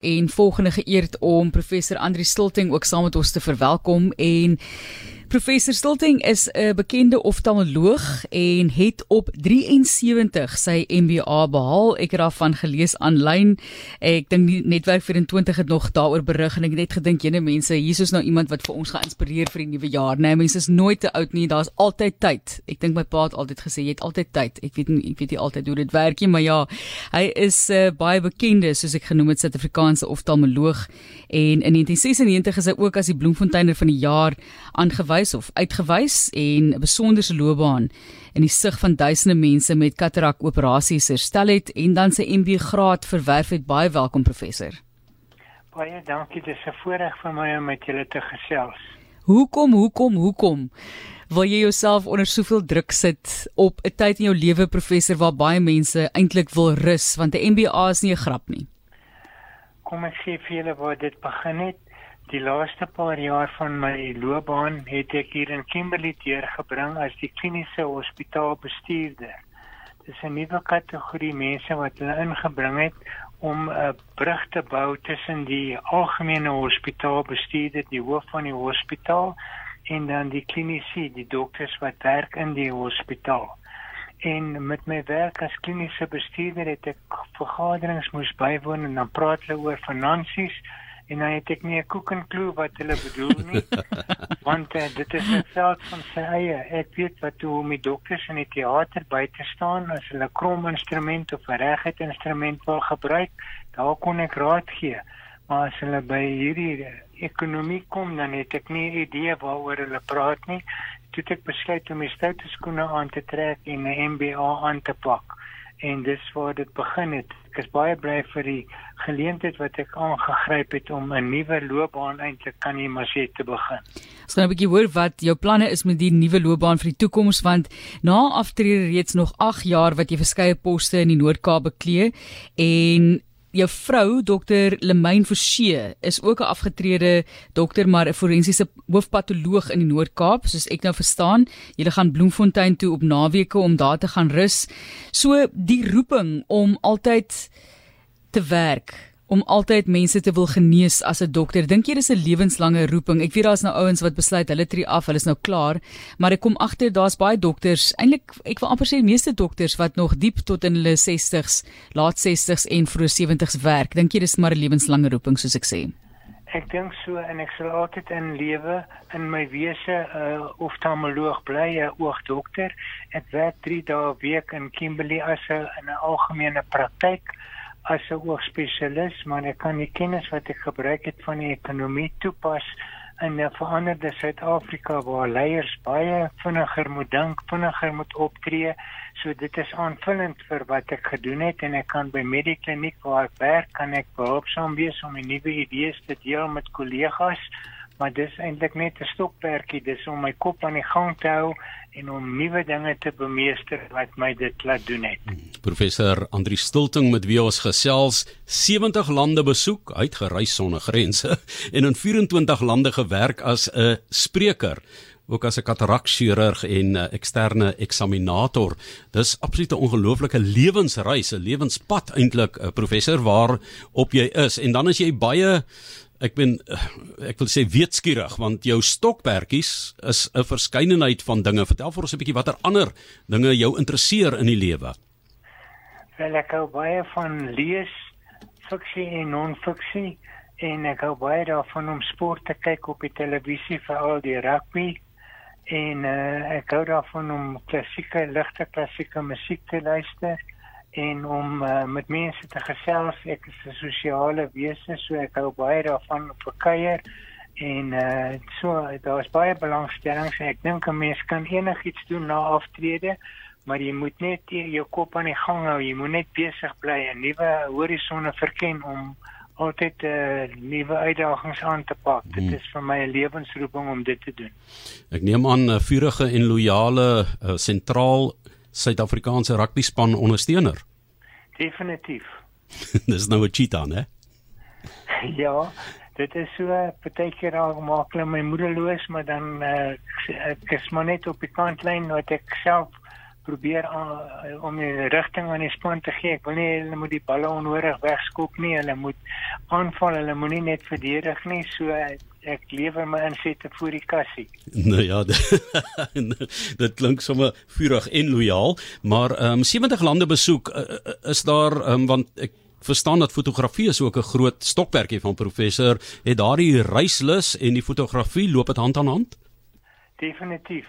en volgende geëerd om professor Andri Stilting ook saam met ons te verwelkom. En Professor Stilting is 'n bekende oftalmoloog en het op 73 sy MBA behaal. Ek het daarvan gelees aanlyn. Ek dink die netwerk 24 het nog daaroor berig en ek het net gedink jene mense, hier is nou iemand wat vir ons gaan inspireer vir die nuwe jaar. Nee, mense is nooit te oud nie. Daar's altyd tyd. Ek dink my pa het altyd gesê jy het altyd tyd. Ek weet nie ek weet nie altyd hoe dit werk nie, maar ja, hy is uh, baie bekende soos ek genoem het Suid-Afrikaanse oftalmoloog en in 1996 is hy ook as die Bloemfonteiner van die jaar aangewys uitgewys of uitgewys en 'n besonderse loopbaan in die sig van duisende mense met katarak operasies herstel het en dan sy MB graad verwerf het. Baie welkom professor. Baie dankie. Dit is 'n voorreg vir my om met julle te gesels. Hoekom, hoekom, hoekom? Wil jy jouself onder soveel druk sit op 'n tyd in jou lewe professor waar baie mense eintlik wil rus want 'n MBA is nie 'n grap nie. Kom ek sê vir julle waar dit begin het. Die laaste paar jaar van my loopbaan het ek hier in Kimberley deurgebring as die kliniese hospitaalbestuurder. Dis 'n nuwe kategorie mense wat hulle ingebring het om 'n brug te bou tussen die algemene hospitaalbestuurder, die hoof van die hospitaal en dan die klinisi, die dokters wat werk in die hospitaal. En met my werk as kliniese bestuurder het ek vergaderings moes bywoon en dan praat hulle oor finansies en dan het ek nie 'n koek en klou wat hulle bedoel nie want uh, dit is 'n veld van sy eie. Ek weet wat hoe om die dokters in die teater by te staan as hulle krom instrument of 'n reguit instrument wil gebruik daar kon ek raad gee. Maar as hulle by hierdie ekonomie kom dan het ek nie idee waaroor hulle praat nie. Toe ek besluit om my stoute skoene aan te trek en 'n MBA aan te pak en dis waar dit begin het. Ek is baie bly vir die geleentheid wat ek aangegryp het om 'n nuwe loopbaan eintlik kan jy maar sê te begin. Ons gaan 'n bietjie hoor wat jou planne is met die nuwe loopbaan vir die toekoms want na aftrede reeds nog 8 jaar wat jy verskeie poste in die Noord-Kaap beklee en jou vrou dokter Lemain Forsie is ook 'n afgetrede dokter maar 'n forensiese hoofpatoloog in die Noord-Kaap soos ek nou verstaan. Julle gaan Bloemfontein toe op naweke om daar te gaan rus. So die roeping om altyd te werk om altyd mense te wil genees as 'n dokter. Dink jy dis 'n lewenslange roeping? Ek weet daar's nou ouens wat besluit hulle tree af, hulle is nou klaar, maar ek kom agter daar's baie dokters, eintlik ek wil amper sê meeste dokters wat nog diep tot in hulle 60s, laat 60s en vroeg 70s werk. Dink jy dis maar 'n lewenslange roeping soos ek sê? Ek dink so en ek sal altyd in lewe in my wese 'n uh, oftalmoloog bly, 'n oogdokter. Ek werk 3 dae 'n week in Kimberley as 'n in 'n algemene praktyk as 'n oogspesialis, maar ek kan die kennis wat ek gebruik het van die ekonomie toepas in 'n veranderde Suid-Afrika waar leiers baie vinniger moet dink, vinniger moet optree. So dit is aanvullend vir wat ek gedoen het en ek kan by Medikliniek waar ek werk, kan ek behulpsaam wees om nuwe idees te deel met kollegas maar dis eintlik net 'n stokperdjie dis om my kop aan die gang te hou en om nuwe dinge te bemeester wat my dit laat doen het. Professor Andri Stilting met wie ons gesels 70 lande besoek, uitgereis sonder grense en in 24 lande gewerk as 'n spreker ook as 'n katarakchirurg en 'n eksterne eksaminator. Dis absoluut 'n ongelooflike lewensreis, 'n lewenspad eintlik, 'n professor waar op jy is en dan is jy baie ek ben ek wil sê weetskierig want jou stokperdjies is 'n verskeidenheid van dinge. Vertel vir ons 'n bietjie watter ander dinge jou interesseer in die lewe. Wel ek hou baie van lees, fiksie en non-fiksie en ek hou baie daarvan om sport te kyk op die televisie, veral die rugby en uh, ek hou daarvan om klassieke ligte klassieke musiek te luister en om uh, met mense te gesels. Ek is 'n sosiale wese, so ek hou baie daarvan vir kuier en uh, so daar's baie belangstelling. Ek dink 'n mens kan enigiets doen na aftrede, maar jy moet net jou kop aan die gang hou. Jy moet net besig bly en nuwe horisonne verken om altyd 'n uh, nuwe uitdagings aan te pak. Hmm. Dit is vir my 'n lewensroeping om dit te doen. Ek neem aan 'n vurige en loyale sentraal uh, Suid-Afrikaanse rugby span ondersteuner. Definitief. Dis nou 'n cheat aan, hè? ja, dit is so baie keer al maak my moederloos, maar dan uh, ek is maar net op die kantlyn wat ek self probeer uh, om 'n rigting aan die span te gee. Ek wil nie hulle moet die balle onnodig wegskop nie. Hulle moet aanval. Hulle moenie net verdedig nie. So ek lewer my insette vir die kassie. Nou ja, dit klink sommer vurig en lojaal, maar ehm um, 70 lande besoek uh, is daar ehm um, want ek verstaan dat fotografie is ook 'n groot stokperdjie van professor. Het daardie reislus en die fotografie loop dit hand aan hand? Definitief.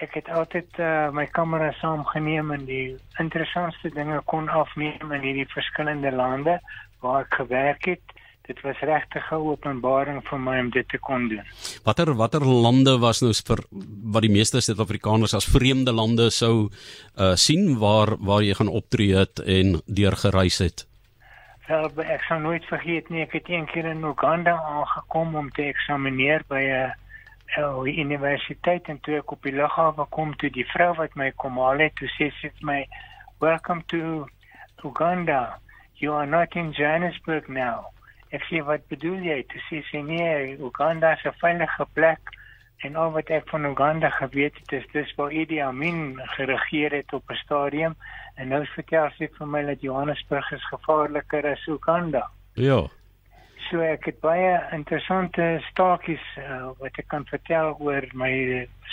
Ek het altyd uh, my kamera saamgeneem en die interessantste dinge kon afneem in hierdie verskillende lande waar ek gewerk het. Dit was regtig 'n openbaring vir my om dit te kon doen. Watter watter lande was nou vir wat die meeste Suid-Afrikaners as vreemde lande sou uh, sien waar waar jy gaan optree het en deur gereis het? Wel, ek sal nooit vergeet nie, ek het een keer in Uganda aangekom om te eksamineer by 'n uh, universiteit en toe ek op die lughawe kom toe die vrou wat my kom haal het, toe sê sy vir my, "Welcome to Uganda. You are not in Johannesburg now." Ek sê, "Wat bedoel jy?" Toe sê sy, "Nee, Uganda is 'n veilige plek." En al wat ek van Uganda geweet het, is dis waar Idi Amin geregeer het op 'n stadium en nou vertel sy vir my dat Johannesburg is gevaarliker as Uganda. Ja. So ek het baie interessante staakies uh, wat ek kan vertel oor my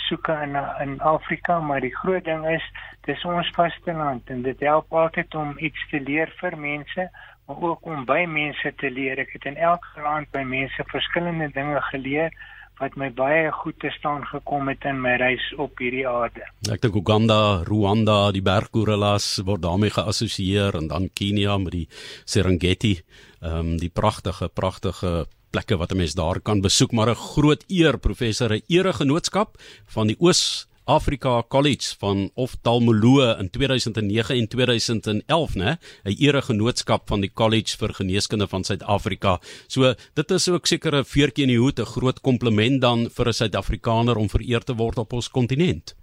soeke in in Afrika, maar die groot ding is dis ons vasteland en dit help altyd om iets te leer vir mense, maar ook om by mense te leer. Ek het in elke land by mense verskillende dinge geleer wat my baie goed te staan gekom het in my reis op hierdie aarde. Ek dink Uganda, Rwanda, die berggorillas word daarmee geassosieer en dan Kenia met die Serengeti, ehm um, die pragtige pragtige plekke wat 'n mens daar kan besoek, maar 'n groot eer professor, 'n eregenootskap van die Oos Afrika College van of Talmolo in 2009 en 2011 nê 'n eregenootskap van die College vir Geneeskunde van Suid-Afrika. So dit is ook seker 'n veertjie in die hoed 'n groot kompliment dan vir 'n Suid-Afrikaner om vereer te word op ons kontinent.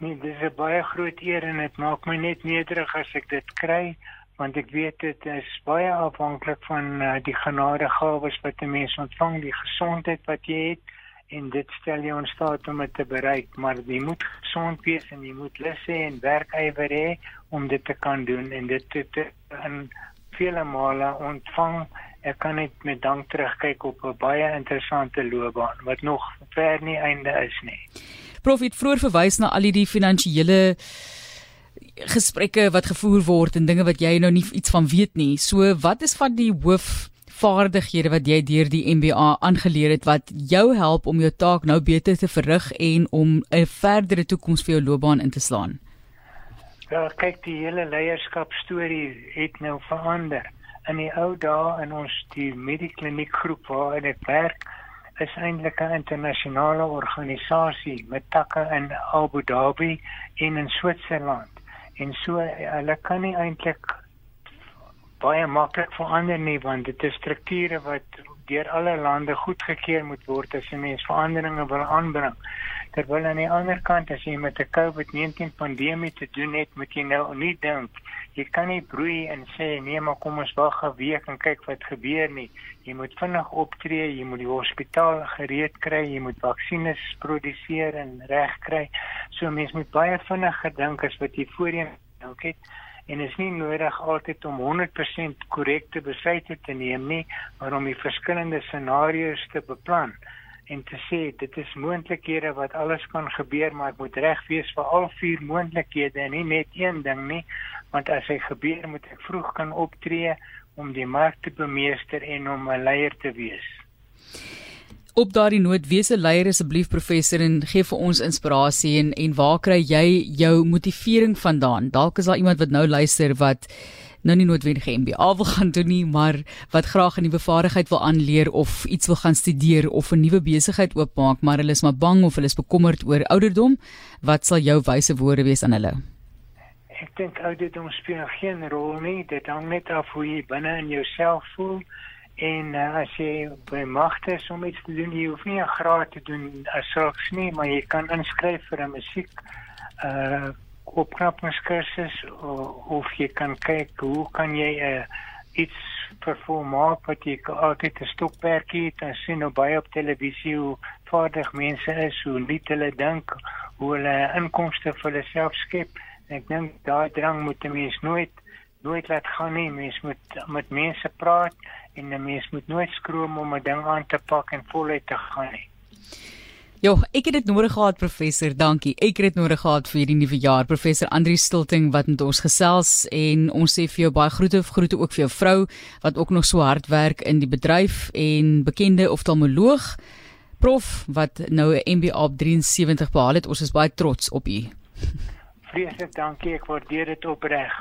Nee, dis 'n baie groot eer en dit maak my net nederig as ek dit kry want ek weet dit is baie afhanklik van uh, die genadegawes wat 'n mens ontvang, die gesondheid wat jy het en dit stel jou in staat om dit te bereik maar jy moet gesond wees en jy moet lus hê en werkywer hê om dit te kan doen en dit te, te in vele male ontvang. Ek kan net met dank terugkyk op 'n baie interessante loopbaan wat nog ver nie einde is nie. Profit vroeër verwys na al die finansiële gesprekke wat gevoer word en dinge wat jy nou nie iets van weet nie. So wat is van die hoof vaardighede wat jy deur die MBA aangeleer het wat jou help om jou taak nou beter te verrig en om 'n verdere toekoms vir jou loopbaan in te slaan? Ja, kyk die hele leierskap storie het nou verander. In die ou dae in ons die Medikliniek groep waar ek werk, is eintlik 'n internasionale organisasie met takke in Abu Dhabi en in Switserland. En so hulle kan nie eintlik baie maklik verander nie want dit is strukture wat deur alle lande goedgekeur moet word as 'n mens veranderinge wil aanbring. Terwyl aan die ander kant as jy met 'n COVID-19 pandemie te doen het, moet jy nou nie dink jy kan nie broei en sê nee maar kom ons wag 'n week en kyk wat gebeur nie. Jy moet vinnig optree, jy moet die hospitaal gereed kry, jy moet vaksines produseer en reg kry. So mense moet baie vinnig gedink as wat jy voorheen dink het en is nie nodig altyd om 100% korrekte besluite te neem nie, maar om die verskillende scenario's te beplan en te sê dit is moontlikhede wat alles kan gebeur, maar ek moet reg wees vir al vier moontlikhede en nie net een ding nie, want as hy gebeur, moet ek vroeg kan optree om die mark te bemeester en om 'n leier te wees op daardie noot wese leier asseblief professor en gee vir ons inspirasie en en waar kry jy jou motivering vandaan? Dalk is daar iemand wat nou luister wat nou nie noodwendig MBA wil gaan doen nie, maar wat graag 'n nuwe vaardigheid wil aanleer of iets wil gaan studeer of 'n nuwe besigheid oopmaak, maar hulle is maar bang of hulle is bekommerd oor ouderdom. Wat sal jou wyse woorde wees aan hulle? Ek dink ouderdom speel geen rol nie. Dit hang net af hoe jy binne in jouself voel. En uh, as jy by magte is om iets te doen, jy hoef nie 'n graad te doen as sulks nie, maar jy kan inskryf vir 'n musiek uh opknapingskursus of, of jy kan kyk hoe kan jy uh, iets vervolmaak wat jy altyd 'n stokperdjie het en sien nou baie op televisie hoe vaardig mense is, hoe lief hulle dink, hoe hulle inkomste vir hulle self skep. Ek dink daai drang moet 'n mens nooit nooit laat gaan nie. Mens moet met mense praat en 'n mens moet nooit skroom om 'n ding aan te pak en voluit te gaan nie. Ja, ek het dit nodig gehad professor. Dankie. Ek het dit nodig gehad vir hierdie nuwe jaar. Professor Andri Stilting wat met ons gesels en ons sê vir jou baie groete, groete ook vir jou vrou wat ook nog so hard werk in die bedryf en bekende oftalmoloog prof wat nou 'n MBA op 73 behaal het. Ons is baie trots op u. Vreeslik dankie. Ek waardeer dit opreg.